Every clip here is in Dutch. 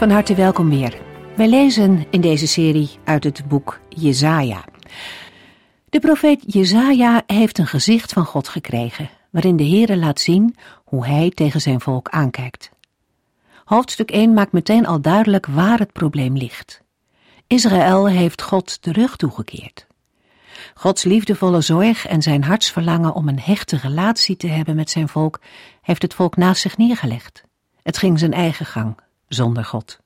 Van harte welkom weer. Wij lezen in deze serie uit het boek Jezaja. De profeet Jezaja heeft een gezicht van God gekregen, waarin de Heere laat zien hoe hij tegen zijn volk aankijkt. Hoofdstuk 1 maakt meteen al duidelijk waar het probleem ligt. Israël heeft God de rug toegekeerd. Gods liefdevolle zorg en zijn hartsverlangen om een hechte relatie te hebben met zijn volk heeft het volk naast zich neergelegd. Het ging zijn eigen gang, zonder God.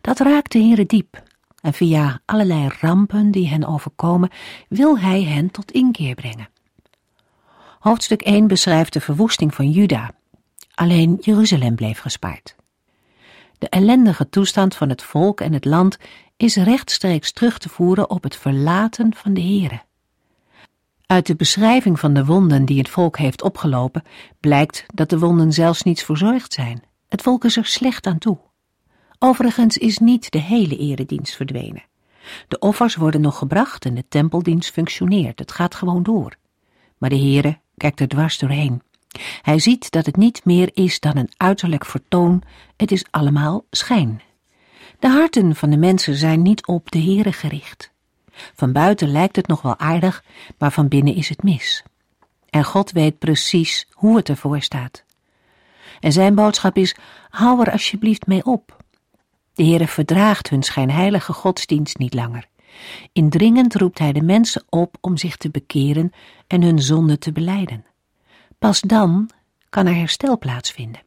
Dat raakt de Heere diep en via allerlei rampen die hen overkomen wil hij hen tot inkeer brengen. Hoofdstuk 1 beschrijft de verwoesting van Juda. Alleen Jeruzalem bleef gespaard. De ellendige toestand van het volk en het land is rechtstreeks terug te voeren op het verlaten van de Heere. Uit de beschrijving van de wonden die het volk heeft opgelopen blijkt dat de wonden zelfs niet verzorgd zijn. Het volk is er slecht aan toe. Overigens is niet de hele eredienst verdwenen. De offers worden nog gebracht en de tempeldienst functioneert. Het gaat gewoon door. Maar de Heere kijkt er dwars doorheen. Hij ziet dat het niet meer is dan een uiterlijk vertoon, het is allemaal schijn. De harten van de mensen zijn niet op de Heere gericht. Van buiten lijkt het nog wel aardig, maar van binnen is het mis. En God weet precies hoe het ervoor staat. En zijn boodschap is: hou er alsjeblieft mee op. De Heere verdraagt hun schijnheilige godsdienst niet langer. Indringend roept hij de mensen op om zich te bekeren en hun zonde te beleiden. Pas dan kan er herstel plaatsvinden.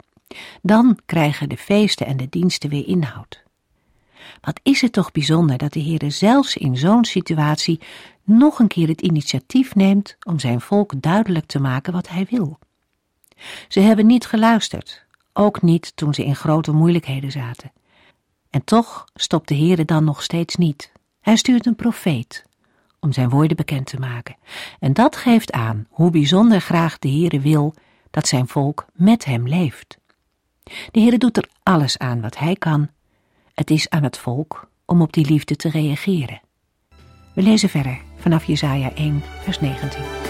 Dan krijgen de feesten en de diensten weer inhoud. Wat is het toch bijzonder dat de Heere zelfs in zo'n situatie nog een keer het initiatief neemt om zijn volk duidelijk te maken wat hij wil. Ze hebben niet geluisterd, ook niet toen ze in grote moeilijkheden zaten. En toch stopt de Heere dan nog steeds niet. Hij stuurt een profeet om zijn woorden bekend te maken. En dat geeft aan hoe bijzonder graag de Heere wil dat zijn volk met hem leeft. De Heere doet er alles aan wat hij kan. Het is aan het volk om op die liefde te reageren. We lezen verder vanaf Jesaja 1, vers 19.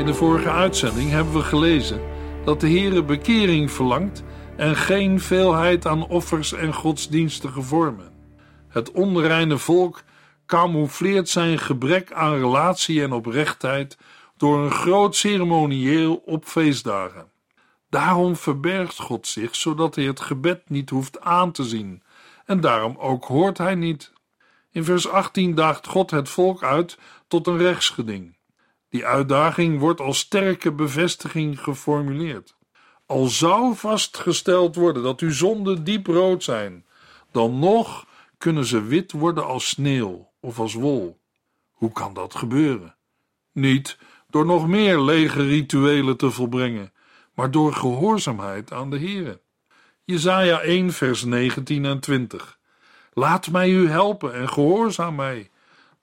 In de vorige uitzending hebben we gelezen dat de Heere bekering verlangt en geen veelheid aan offers en godsdienstige vormen. Het onreine volk camoufleert zijn gebrek aan relatie en oprechtheid door een groot ceremonieel op feestdagen. Daarom verbergt God zich, zodat hij het gebed niet hoeft aan te zien, en daarom ook hoort hij niet. In vers 18 daagt God het volk uit tot een rechtsgeding. Die uitdaging wordt als sterke bevestiging geformuleerd. Al zou vastgesteld worden dat uw zonden diep rood zijn, dan nog kunnen ze wit worden als sneeuw of als wol. Hoe kan dat gebeuren? Niet door nog meer lege rituelen te volbrengen, maar door gehoorzaamheid aan de Heere. Jesaja 1 vers 19 en 20 Laat mij u helpen en gehoorzaam mij,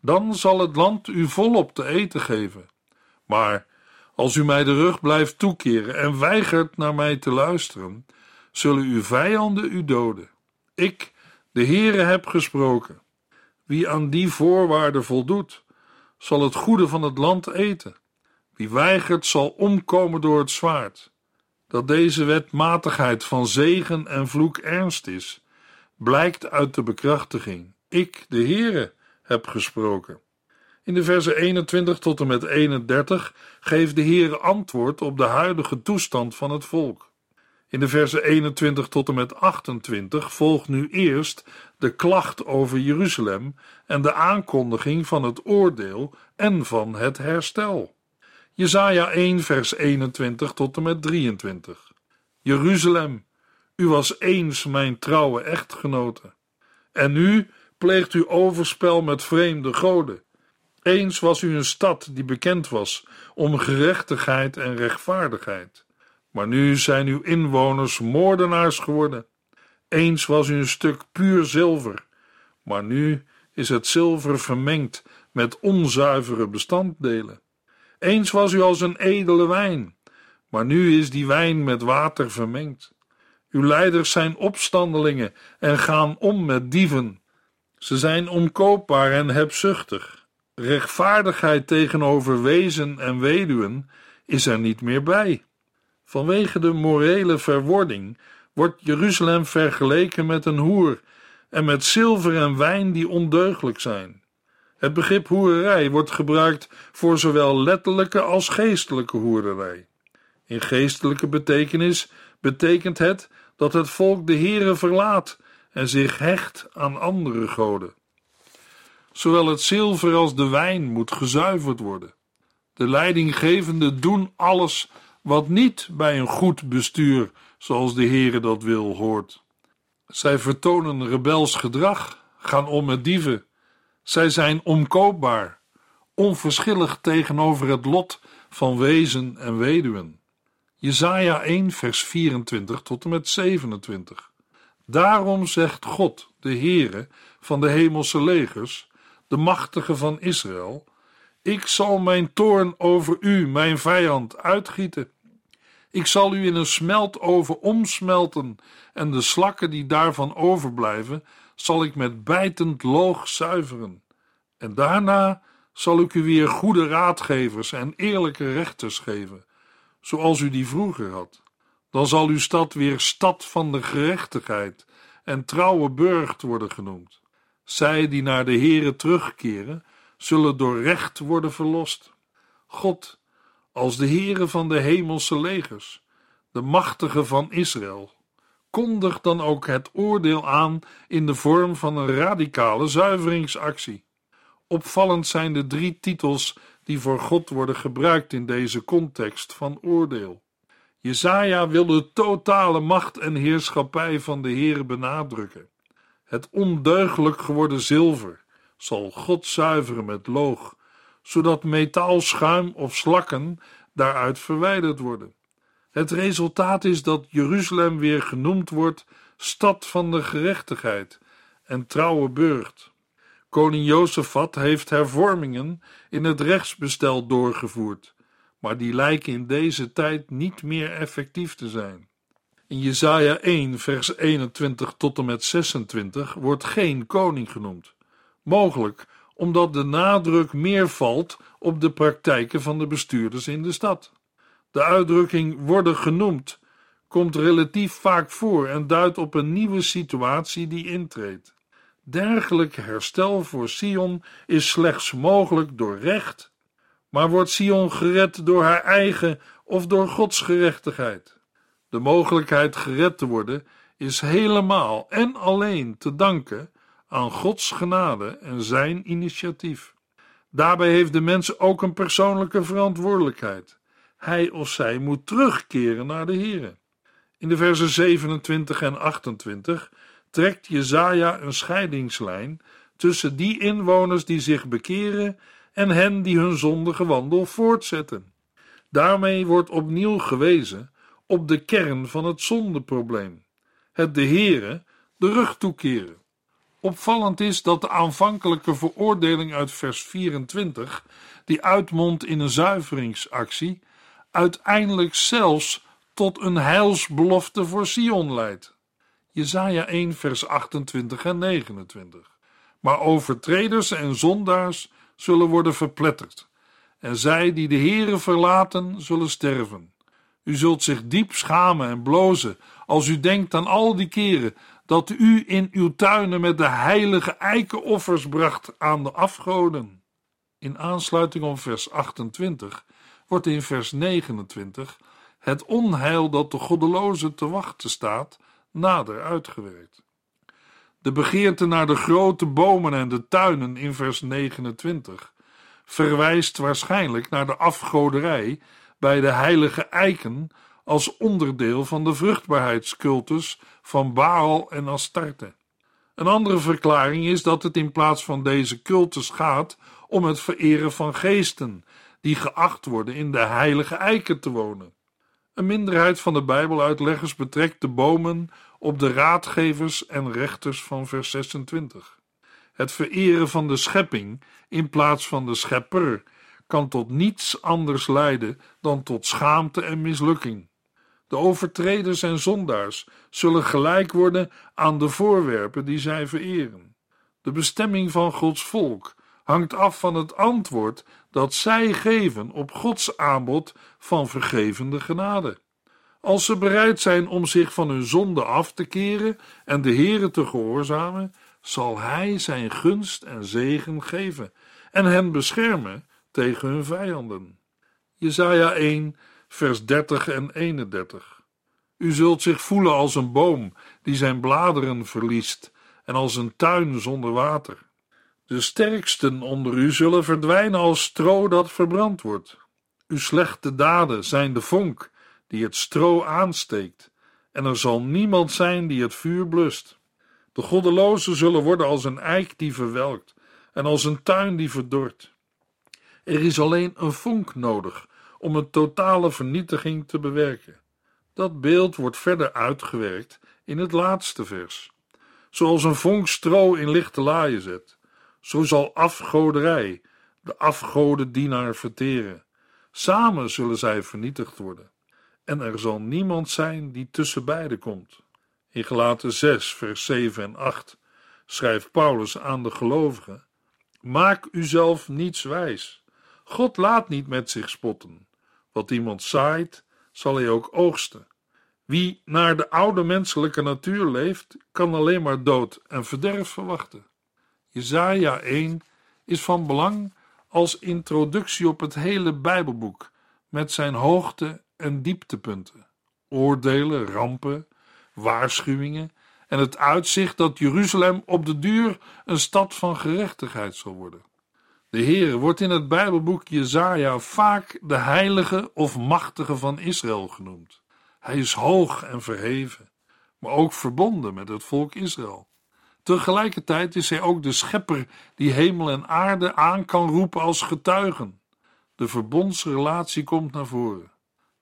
dan zal het land u volop te eten geven. Maar als u mij de rug blijft toekeren en weigert naar mij te luisteren, zullen uw vijanden u doden. Ik, de Heere, heb gesproken. Wie aan die voorwaarden voldoet, zal het goede van het land eten. Wie weigert, zal omkomen door het zwaard. Dat deze wetmatigheid van zegen en vloek ernst is, blijkt uit de bekrachtiging. Ik, de Heere, heb gesproken. In de versen 21 tot en met 31 geeft de Heer antwoord op de huidige toestand van het volk. In de versen 21 tot en met 28 volgt nu eerst de klacht over Jeruzalem en de aankondiging van het oordeel en van het herstel. Jesaja 1 vers 21 tot en met 23. Jeruzalem, u was eens mijn trouwe echtgenote. En nu pleegt u overspel met vreemde goden. Eens was u een stad die bekend was om gerechtigheid en rechtvaardigheid. Maar nu zijn uw inwoners moordenaars geworden. Eens was u een stuk puur zilver, maar nu is het zilver vermengd met onzuivere bestanddelen. Eens was u als een edele wijn, maar nu is die wijn met water vermengd. Uw leiders zijn opstandelingen en gaan om met dieven. Ze zijn omkoopbaar en hebzuchtig. Rechtvaardigheid tegenover wezen en weduwen is er niet meer bij. Vanwege de morele verwording wordt Jeruzalem vergeleken met een hoer en met zilver en wijn die ondeugelijk zijn. Het begrip hoererij wordt gebruikt voor zowel letterlijke als geestelijke hoererij. In geestelijke betekenis betekent het dat het volk de Heere verlaat en zich hecht aan andere goden. Zowel het zilver als de wijn moet gezuiverd worden. De leidinggevenden doen alles wat niet bij een goed bestuur, zoals de Heere dat wil, hoort. Zij vertonen rebels gedrag, gaan om met dieven. Zij zijn omkoopbaar, onverschillig tegenover het lot van wezen en weduwen. Jesaja 1 vers 24 tot en met 27. Daarom zegt God, de Heere van de hemelse legers, de machtige van Israël, ik zal mijn toorn over u, mijn vijand, uitgieten. Ik zal u in een smeltoven omsmelten en de slakken die daarvan overblijven, zal ik met bijtend loog zuiveren. En daarna zal ik u weer goede raadgevers en eerlijke rechters geven, zoals u die vroeger had. Dan zal uw stad weer stad van de gerechtigheid en trouwe burcht worden genoemd. Zij die naar de Here terugkeren, zullen door recht worden verlost. God, als de Heere van de hemelse legers, de machtige van Israël, kondigt dan ook het oordeel aan in de vorm van een radicale zuiveringsactie. Opvallend zijn de drie titels die voor God worden gebruikt in deze context van oordeel. Jezaja wil de totale macht en heerschappij van de Heere benadrukken. Het ondeugelijk geworden zilver zal God zuiveren met loog, zodat metaalschuim of slakken daaruit verwijderd worden. Het resultaat is dat Jeruzalem weer genoemd wordt stad van de gerechtigheid en trouwe burcht. Koning Jozefat heeft hervormingen in het rechtsbestel doorgevoerd, maar die lijken in deze tijd niet meer effectief te zijn. In Jesaja 1 vers 21 tot en met 26 wordt geen koning genoemd, mogelijk omdat de nadruk meer valt op de praktijken van de bestuurders in de stad. De uitdrukking worden genoemd komt relatief vaak voor en duidt op een nieuwe situatie die intreedt. Dergelijk herstel voor Sion is slechts mogelijk door recht, maar wordt Sion gered door haar eigen of door Gods gerechtigheid? De mogelijkheid gered te worden is helemaal en alleen te danken aan Gods genade en zijn initiatief. Daarbij heeft de mens ook een persoonlijke verantwoordelijkheid. Hij of zij moet terugkeren naar de Here. In de versen 27 en 28 trekt Jezaja een scheidingslijn tussen die inwoners die zich bekeren en hen die hun zondige wandel voortzetten. Daarmee wordt opnieuw gewezen op de kern van het zondeprobleem: het de Here de rug toekeren. Opvallend is dat de aanvankelijke veroordeling uit vers 24, die uitmondt in een zuiveringsactie, uiteindelijk zelfs tot een heilsbelofte voor Sion leidt. Jesaja 1 vers 28 en 29. Maar overtreders en zondaars zullen worden verpletterd, en zij die de Heere verlaten zullen sterven. U zult zich diep schamen en blozen als u denkt aan al die keren dat u in uw tuinen met de heilige eikenoffers bracht aan de afgoden. In aansluiting op vers 28 wordt in vers 29 het onheil dat de goddeloze te wachten staat nader uitgewerkt. De begeerte naar de grote bomen en de tuinen in vers 29 verwijst waarschijnlijk naar de afgoderij bij de heilige eiken als onderdeel van de vruchtbaarheidscultus van Baal en Astarte. Een andere verklaring is dat het in plaats van deze cultus gaat om het vereren van geesten die geacht worden in de heilige eiken te wonen. Een minderheid van de Bijbeluitleggers betrekt de bomen op de raadgevers en rechters van vers 26. Het vereren van de schepping in plaats van de schepper kan tot niets anders leiden dan tot schaamte en mislukking. De overtreders en zondaars zullen gelijk worden aan de voorwerpen die zij vereren. De bestemming van Gods volk hangt af van het antwoord dat zij geven op Gods aanbod van vergevende genade. Als ze bereid zijn om zich van hun zonde af te keren en de Heere te gehoorzamen, zal Hij zijn gunst en zegen geven en hen beschermen tegen hun vijanden. Jesaja 1, vers 30 en 31. U zult zich voelen als een boom die zijn bladeren verliest en als een tuin zonder water. De sterksten onder u zullen verdwijnen als stro dat verbrand wordt. Uw slechte daden zijn de vonk die het stro aansteekt, en er zal niemand zijn die het vuur blust. De goddelozen zullen worden als een eik die verwelkt en als een tuin die verdort. Er is alleen een vonk nodig om een totale vernietiging te bewerken. Dat beeld wordt verder uitgewerkt in het laatste vers. Zoals een vonk stro in lichte laaien zet, zo zal afgoderij de afgodendienaar verteren. Samen zullen zij vernietigd worden. En er zal niemand zijn die tussen beiden komt. In Gelaten 6, vers 7 en 8 schrijft Paulus aan de gelovigen: Maak uzelf niets wijs. God laat niet met zich spotten. Wat iemand zaait, zal hij ook oogsten. Wie naar de oude menselijke natuur leeft, kan alleen maar dood en verderf verwachten. Jesaja 1 is van belang als introductie op het hele Bijbelboek met zijn hoogte- en dieptepunten, oordelen, rampen, waarschuwingen en het uitzicht dat Jeruzalem op de duur een stad van gerechtigheid zal worden. De Heer wordt in het Bijbelboek Jesaja vaak de heilige of machtige van Israël genoemd. Hij is hoog en verheven, maar ook verbonden met het volk Israël. Tegelijkertijd is hij ook de schepper die hemel en aarde aan kan roepen als getuigen. De verbondsrelatie komt naar voren.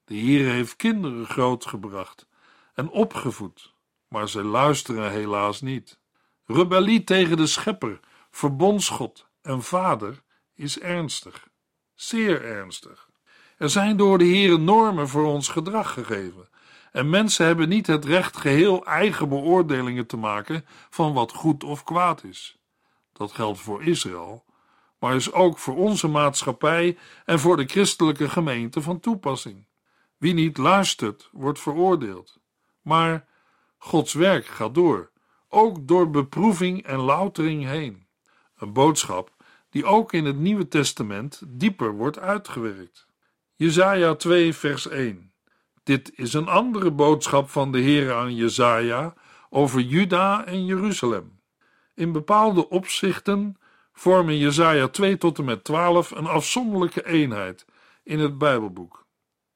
De Heer heeft kinderen grootgebracht en opgevoed, maar zij luisteren helaas niet. Rebellie tegen de schepper, verbondsgod en vader is ernstig, zeer ernstig. Er zijn door de Heer normen voor ons gedrag gegeven. En mensen hebben niet het recht geheel eigen beoordelingen te maken van wat goed of kwaad is. Dat geldt voor Israël, maar is ook voor onze maatschappij en voor de christelijke gemeente van toepassing. Wie niet luistert, wordt veroordeeld. Maar Gods werk gaat door, ook door beproeving en loutering heen. Een boodschap die ook in het Nieuwe Testament dieper wordt uitgewerkt. Jesaja 2 vers 1 Dit is een andere boodschap van de Heer aan Jesaja over Juda en Jeruzalem. In bepaalde opzichten vormen Jesaja 2 tot en met 12 een afzonderlijke eenheid in het Bijbelboek.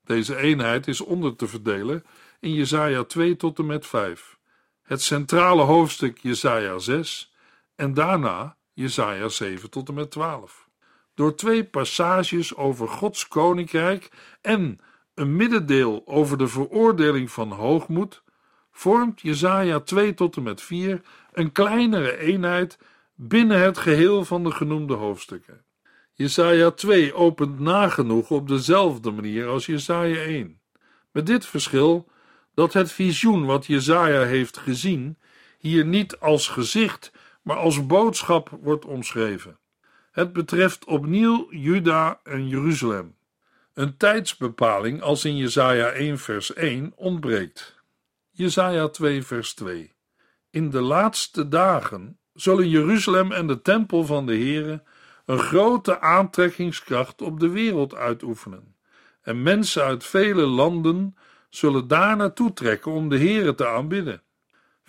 Deze eenheid is onder te verdelen in Jesaja 2 tot en met 5, het centrale hoofdstuk Jesaja 6 en daarna Jesaja 7 tot en met 12. Door twee passages over Gods koninkrijk en een middendeel over de veroordeling van hoogmoed vormt Jesaja 2 tot en met 4 een kleinere eenheid binnen het geheel van de genoemde hoofdstukken. Jesaja 2 opent nagenoeg op dezelfde manier als Jesaja 1, met dit verschil dat het visioen wat Jesaja heeft gezien hier niet als gezicht, maar als boodschap wordt omschreven. Het betreft opnieuw Juda en Jeruzalem. Een tijdsbepaling als in Jesaja 1 vers 1 ontbreekt. Jesaja 2 vers 2 In de laatste dagen zullen Jeruzalem en de tempel van de Heere een grote aantrekkingskracht op de wereld uitoefenen. En mensen uit vele landen zullen daar naartoe trekken om de Here te aanbidden.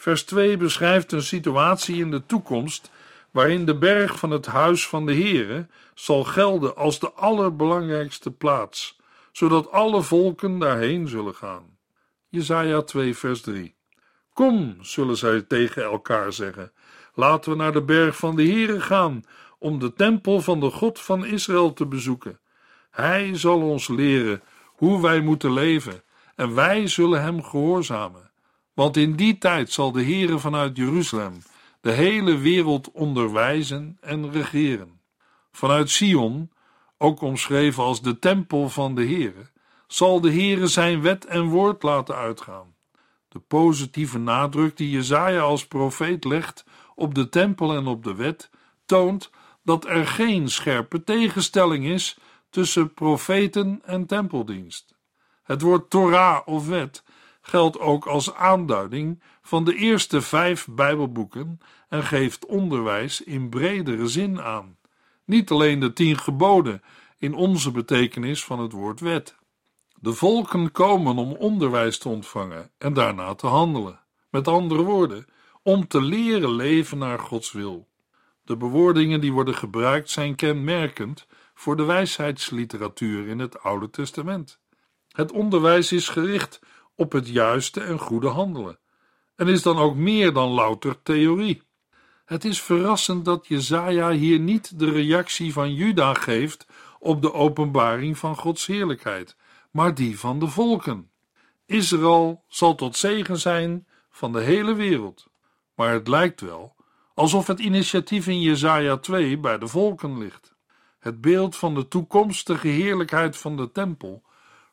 Vers 2 beschrijft een situatie in de toekomst waarin de berg van het huis van de Here zal gelden als de allerbelangrijkste plaats, zodat alle volken daarheen zullen gaan. Jesaja 2 vers 3 Kom, zullen zij tegen elkaar zeggen, laten we naar de berg van de Here gaan, om de tempel van de God van Israël te bezoeken. Hij zal ons leren hoe wij moeten leven, en wij zullen hem gehoorzamen. Want in die tijd zal de Heere vanuit Jeruzalem de hele wereld onderwijzen en regeren. Vanuit Sion, ook omschreven als de tempel van de Heere, zal de Heere zijn wet en woord laten uitgaan. De positieve nadruk die Jezaja als profeet legt op de tempel en op de wet, toont dat er geen scherpe tegenstelling is tussen profeten en tempeldienst. Het woord Torah of wet geldt ook als aanduiding van de eerste vijf Bijbelboeken en geeft onderwijs in bredere zin aan. Niet alleen de tien geboden in onze betekenis van het woord wet. De volken komen om onderwijs te ontvangen en daarna te handelen. Met andere woorden, om te leren leven naar Gods wil. De bewoordingen die worden gebruikt zijn kenmerkend voor de wijsheidsliteratuur in het Oude Testament. Het onderwijs is gericht op het juiste en goede handelen en is dan ook meer dan louter theorie. Het is verrassend dat Jezaja hier niet de reactie van Juda geeft op de openbaring van Gods heerlijkheid, maar die van de volken. Israël zal tot zegen zijn van de hele wereld. Maar het lijkt wel alsof het initiatief in Jesaja 2 bij de volken ligt. Het beeld van de toekomstige heerlijkheid van de tempel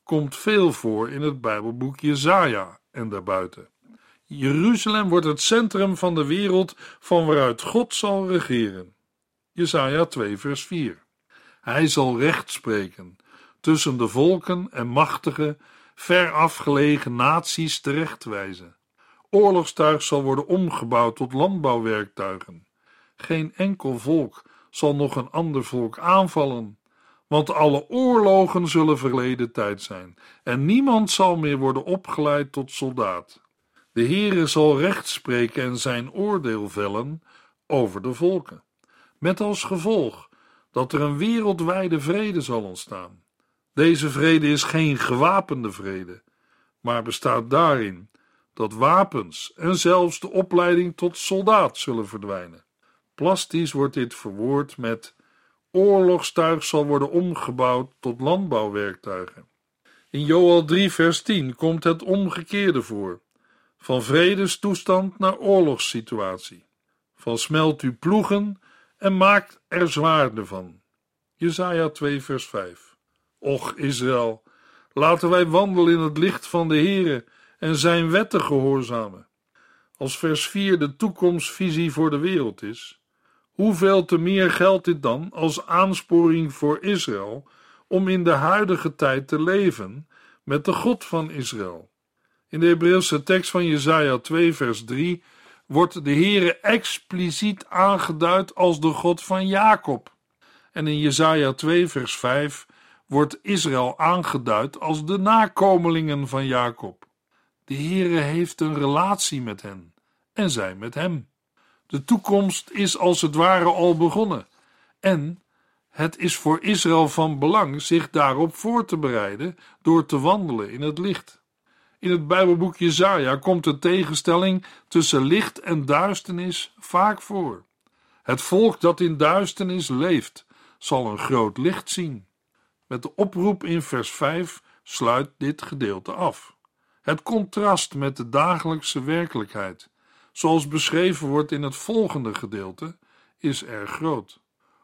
komt veel voor in het Bijbelboek Jesaja en daarbuiten. Jeruzalem wordt het centrum van de wereld van waaruit God zal regeren. Jesaja 2 vers 4 Hij zal recht spreken tussen de volken en machtige, ver afgelegen naties terechtwijzen. Oorlogstuig zal worden omgebouwd tot landbouwwerktuigen. Geen enkel volk zal nog een ander volk aanvallen, want alle oorlogen zullen verleden tijd zijn en niemand zal meer worden opgeleid tot soldaat. De Heere zal recht spreken en zijn oordeel vellen over de volken, met als gevolg dat er een wereldwijde vrede zal ontstaan. Deze vrede is geen gewapende vrede, maar bestaat daarin dat wapens en zelfs de opleiding tot soldaat zullen verdwijnen. Plastisch wordt dit verwoord met oorlogstuig zal worden omgebouwd tot landbouwwerktuigen. In Joel 3 vers 10 komt het omgekeerde voor. Van vredestoestand naar oorlogssituatie. Van smelt u ploegen en maakt er zwaarden van. Jesaja 2 vers 5 Och Israël, laten wij wandelen in het licht van de Heere en zijn wetten gehoorzamen. Als vers 4 de toekomstvisie voor de wereld is, hoeveel te meer geldt dit dan als aansporing voor Israël om in de huidige tijd te leven met de God van Israël? In de Hebreeuwse tekst van Jesaja 2 vers 3 wordt de Heere expliciet aangeduid als de God van Jacob. En in Jesaja 2 vers 5 wordt Israël aangeduid als de nakomelingen van Jacob. De Heere heeft een relatie met hen en zij met hem. De toekomst is als het ware al begonnen en het is voor Israël van belang zich daarop voor te bereiden door te wandelen in het licht. In het Bijbelboek Jesaja komt de tegenstelling tussen licht en duisternis vaak voor. Het volk dat in duisternis leeft, zal een groot licht zien. Met de oproep in vers 5 sluit dit gedeelte af. Het contrast met de dagelijkse werkelijkheid, zoals beschreven wordt in het volgende gedeelte, is erg groot.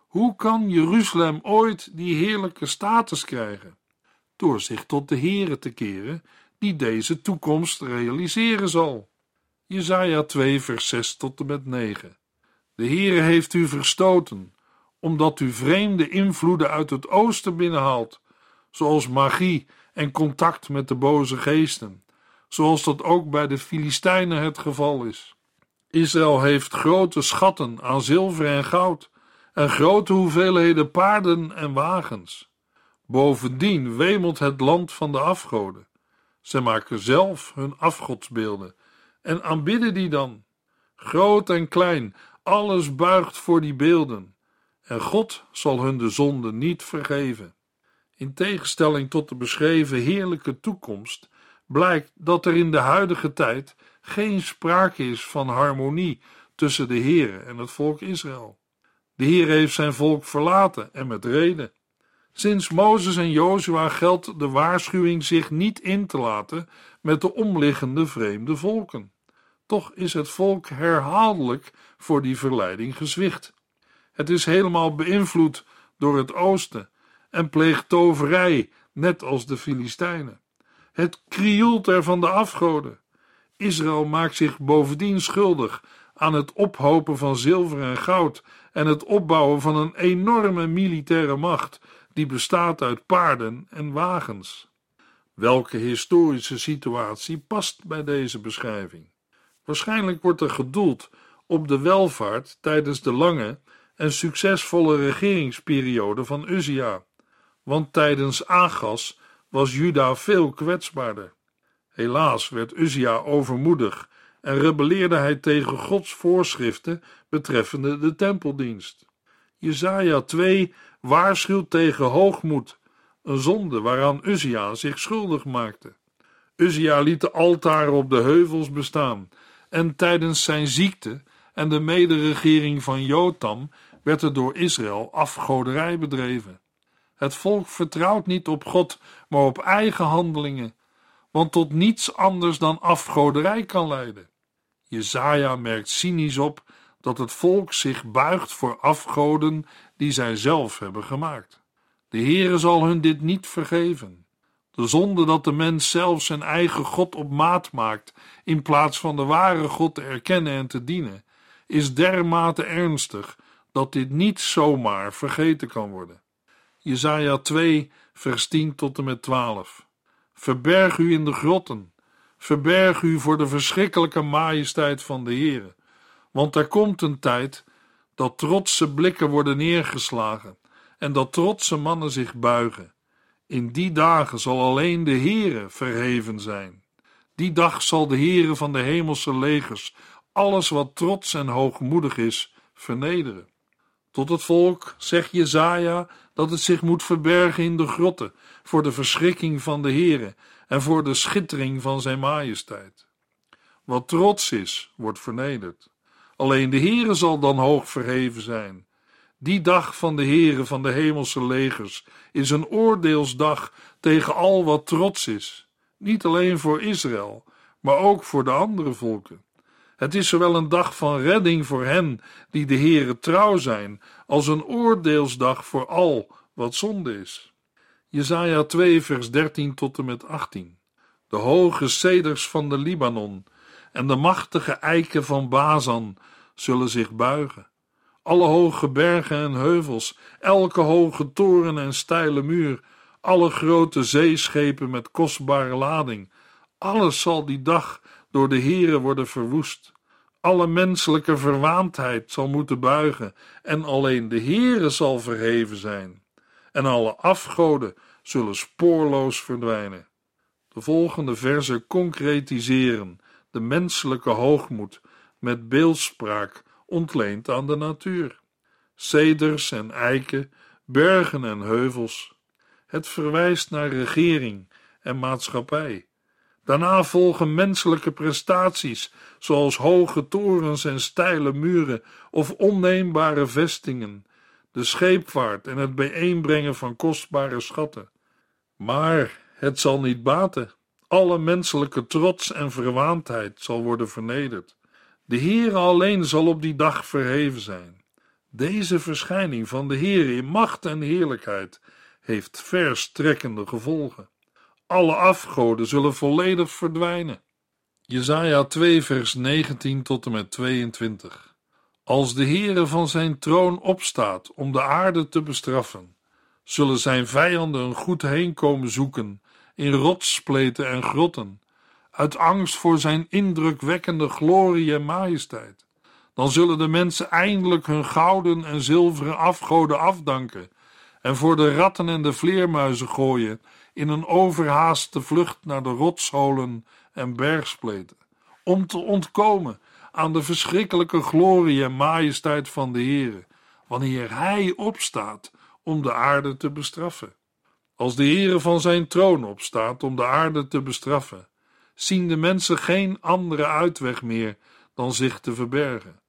Hoe kan Jeruzalem ooit die heerlijke status krijgen? Door zich tot de Here te keren, die deze toekomst realiseren zal. Jesaja 2 vers 6 tot en met 9 De Heere heeft u verstoten, omdat u vreemde invloeden uit het oosten binnenhaalt, zoals magie en contact met de boze geesten zoals dat ook bij de Filistijnen het geval is. Israël heeft grote schatten aan zilver en goud en grote hoeveelheden paarden en wagens. Bovendien wemelt het land van de afgoden. Ze maken zelf hun afgodsbeelden en aanbidden die dan. Groot en klein, alles buigt voor die beelden. En God zal hun de zonde niet vergeven. In tegenstelling tot de beschreven heerlijke toekomst, blijkt dat er in de huidige tijd geen sprake is van harmonie tussen de Heere en het volk Israël. De Heer heeft zijn volk verlaten en met reden. Sinds Mozes en Jozua geldt de waarschuwing zich niet in te laten met de omliggende vreemde volken. Toch is het volk herhaaldelijk voor die verleiding gezwicht. Het is helemaal beïnvloed door het oosten en pleegt toverij, net als de Filistijnen. Het krioelt er van de afgoden. Israël maakt zich bovendien schuldig aan het ophopen van zilver en goud en het opbouwen van een enorme militaire macht die bestaat uit paarden en wagens. Welke historische situatie past bij deze beschrijving? Waarschijnlijk wordt er gedoeld op de welvaart tijdens de lange en succesvolle regeringsperiode van Uzia, want tijdens Agas was Juda veel kwetsbaarder. Helaas werd Uzia overmoedig en rebelleerde hij tegen Gods voorschriften betreffende de tempeldienst. Jesaja 2 waarschuwt tegen hoogmoed, een zonde waaraan Uzia zich schuldig maakte. Uzia liet de altaren op de heuvels bestaan en tijdens zijn ziekte en de mederegering van Jotam werd er door Israël afgoderij bedreven. Het volk vertrouwt niet op God, maar op eigen handelingen, want tot niets anders dan afgoderij kan leiden. Jezaja merkt cynisch op dat het volk zich buigt voor afgoden die zij zelf hebben gemaakt. De Heere zal hun dit niet vergeven. De zonde dat de mens zelf zijn eigen God op maat maakt, in plaats van de ware God te erkennen en te dienen, is dermate ernstig dat dit niet zomaar vergeten kan worden. Jesaja 2, vers 10 tot en met 12. Verberg u in de grotten, verberg u voor de verschrikkelijke majesteit van de Heere, want er komt een tijd dat trotse blikken worden neergeslagen en dat trotse mannen zich buigen. In die dagen zal alleen de Heere verheven zijn. Die dag zal de Heere van de hemelse legers alles wat trots en hoogmoedig is vernederen. Tot het volk zegt Jezaja dat het zich moet verbergen in de grotten voor de verschrikking van de Heere en voor de schittering van zijn majesteit. Wat trots is, wordt vernederd. Alleen de Heere zal dan hoog verheven zijn. Die dag van de Heere van de hemelse legers is een oordeelsdag tegen al wat trots is, niet alleen voor Israël, maar ook voor de andere volken. Het is zowel een dag van redding voor hen die de Heere trouw zijn, als een oordeelsdag voor al wat zonde is. Jesaja 2 vers 13 tot en met 18 De hoge ceders van de Libanon en de machtige eiken van Bazan zullen zich buigen. Alle hoge bergen en heuvels, elke hoge toren en steile muur, alle grote zeeschepen met kostbare lading, alles zal die dag door de Heere worden verwoest. Alle menselijke verwaandheid zal moeten buigen en alleen de Heere zal verheven zijn. En alle afgoden zullen spoorloos verdwijnen. De volgende verzen concretiseren de menselijke hoogmoed met beeldspraak ontleend aan de natuur. Ceders en eiken, bergen en heuvels. Het verwijst naar regering en maatschappij. Daarna volgen menselijke prestaties, zoals hoge torens en steile muren of onneembare vestingen, de scheepvaart en het bijeenbrengen van kostbare schatten. Maar het zal niet baten. Alle menselijke trots en verwaandheid zal worden vernederd. De Heere alleen zal op die dag verheven zijn. Deze verschijning van de Heere in macht en heerlijkheid heeft verstrekkende gevolgen. Alle afgoden zullen volledig verdwijnen. Jesaja 2 vers 19 tot en met 22 Als de Heere van zijn troon opstaat om de aarde te bestraffen, zullen zijn vijanden een goed heenkomen zoeken in rotsspleten en grotten, uit angst voor zijn indrukwekkende glorie en majesteit. Dan zullen de mensen eindelijk hun gouden en zilveren afgoden afdanken en voor de ratten en de vleermuizen gooien in een overhaaste vlucht naar de rotsholen en bergspleten, om te ontkomen aan de verschrikkelijke glorie en majesteit van de Heere, wanneer Hij opstaat om de aarde te bestraffen. Als de Heere van zijn troon opstaat om de aarde te bestraffen, zien de mensen geen andere uitweg meer dan zich te verbergen.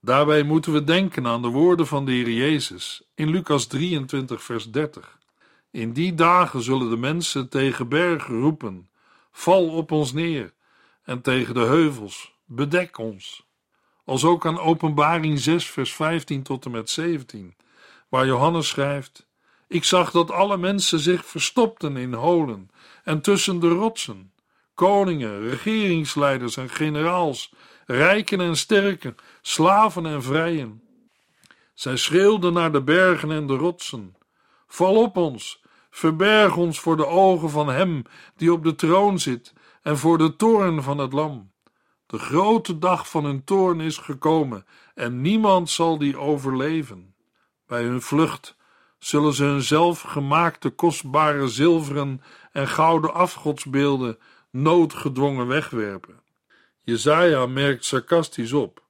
Daarbij moeten we denken aan de woorden van de Heer Jezus in Lucas 23, vers 30. In die dagen zullen de mensen tegen bergen roepen: Val op ons neer, en tegen de heuvels: Bedek ons. Als ook aan Openbaring 6, vers 15 tot en met 17, waar Johannes schrijft: Ik zag dat alle mensen zich verstopten in holen en tussen de rotsen. Koningen, regeringsleiders en generaals, rijken en sterken, slaven en vrijen. Zij schreeuwden naar de bergen en de rotsen: Val op ons, verberg ons voor de ogen van Hem die op de troon zit en voor de toorn van het Lam. De grote dag van hun toorn is gekomen en niemand zal die overleven. Bij hun vlucht zullen ze hun zelfgemaakte kostbare zilveren en gouden afgodsbeelden noodgedwongen wegwerpen. Jezaja merkt sarcastisch op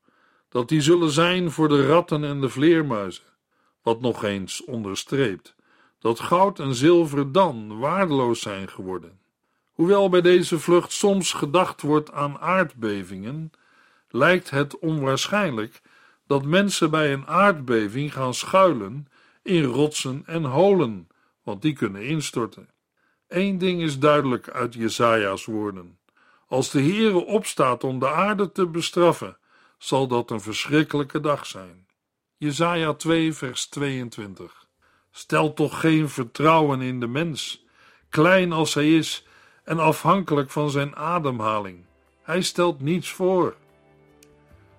dat die zullen zijn voor de ratten en de vleermuizen, wat nog eens onderstreept dat goud en zilver dan waardeloos zijn geworden. Hoewel bij deze vlucht soms gedacht wordt aan aardbevingen, lijkt het onwaarschijnlijk dat mensen bij een aardbeving gaan schuilen in rotsen en holen, want die kunnen instorten. Eén ding is duidelijk uit Jesaja's woorden. Als de Heere opstaat om de aarde te bestraffen, zal dat een verschrikkelijke dag zijn. Jesaja 2 vers 22 Stel toch geen vertrouwen in de mens, klein als hij is en afhankelijk van zijn ademhaling. Hij stelt niets voor.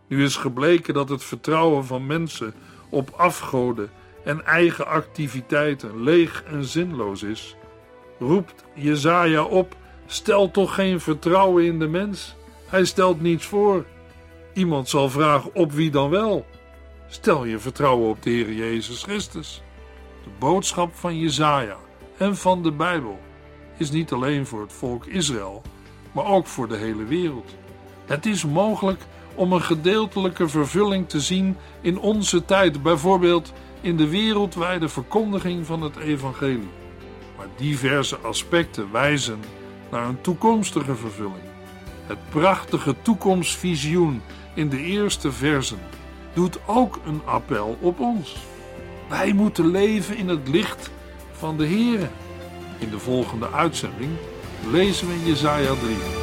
Nu is gebleken dat het vertrouwen van mensen op afgoden en eigen activiteiten leeg en zinloos is. Roept Jezaja op: stel toch geen vertrouwen in de mens. Hij stelt niets voor. Iemand zal vragen: op wie dan wel? Stel je vertrouwen op de Heer Jezus Christus. De boodschap van Jezaja en van de Bijbel is niet alleen voor het volk Israël, maar ook voor de hele wereld. Het is mogelijk om een gedeeltelijke vervulling te zien in onze tijd, bijvoorbeeld in de wereldwijde verkondiging van het evangelie. Maar diverse aspecten wijzen naar een toekomstige vervulling. Het prachtige toekomstvisioen in de eerste versen doet ook een appel op ons. Wij moeten leven in het licht van de Here. In de volgende uitzending lezen we in Jesaja 3.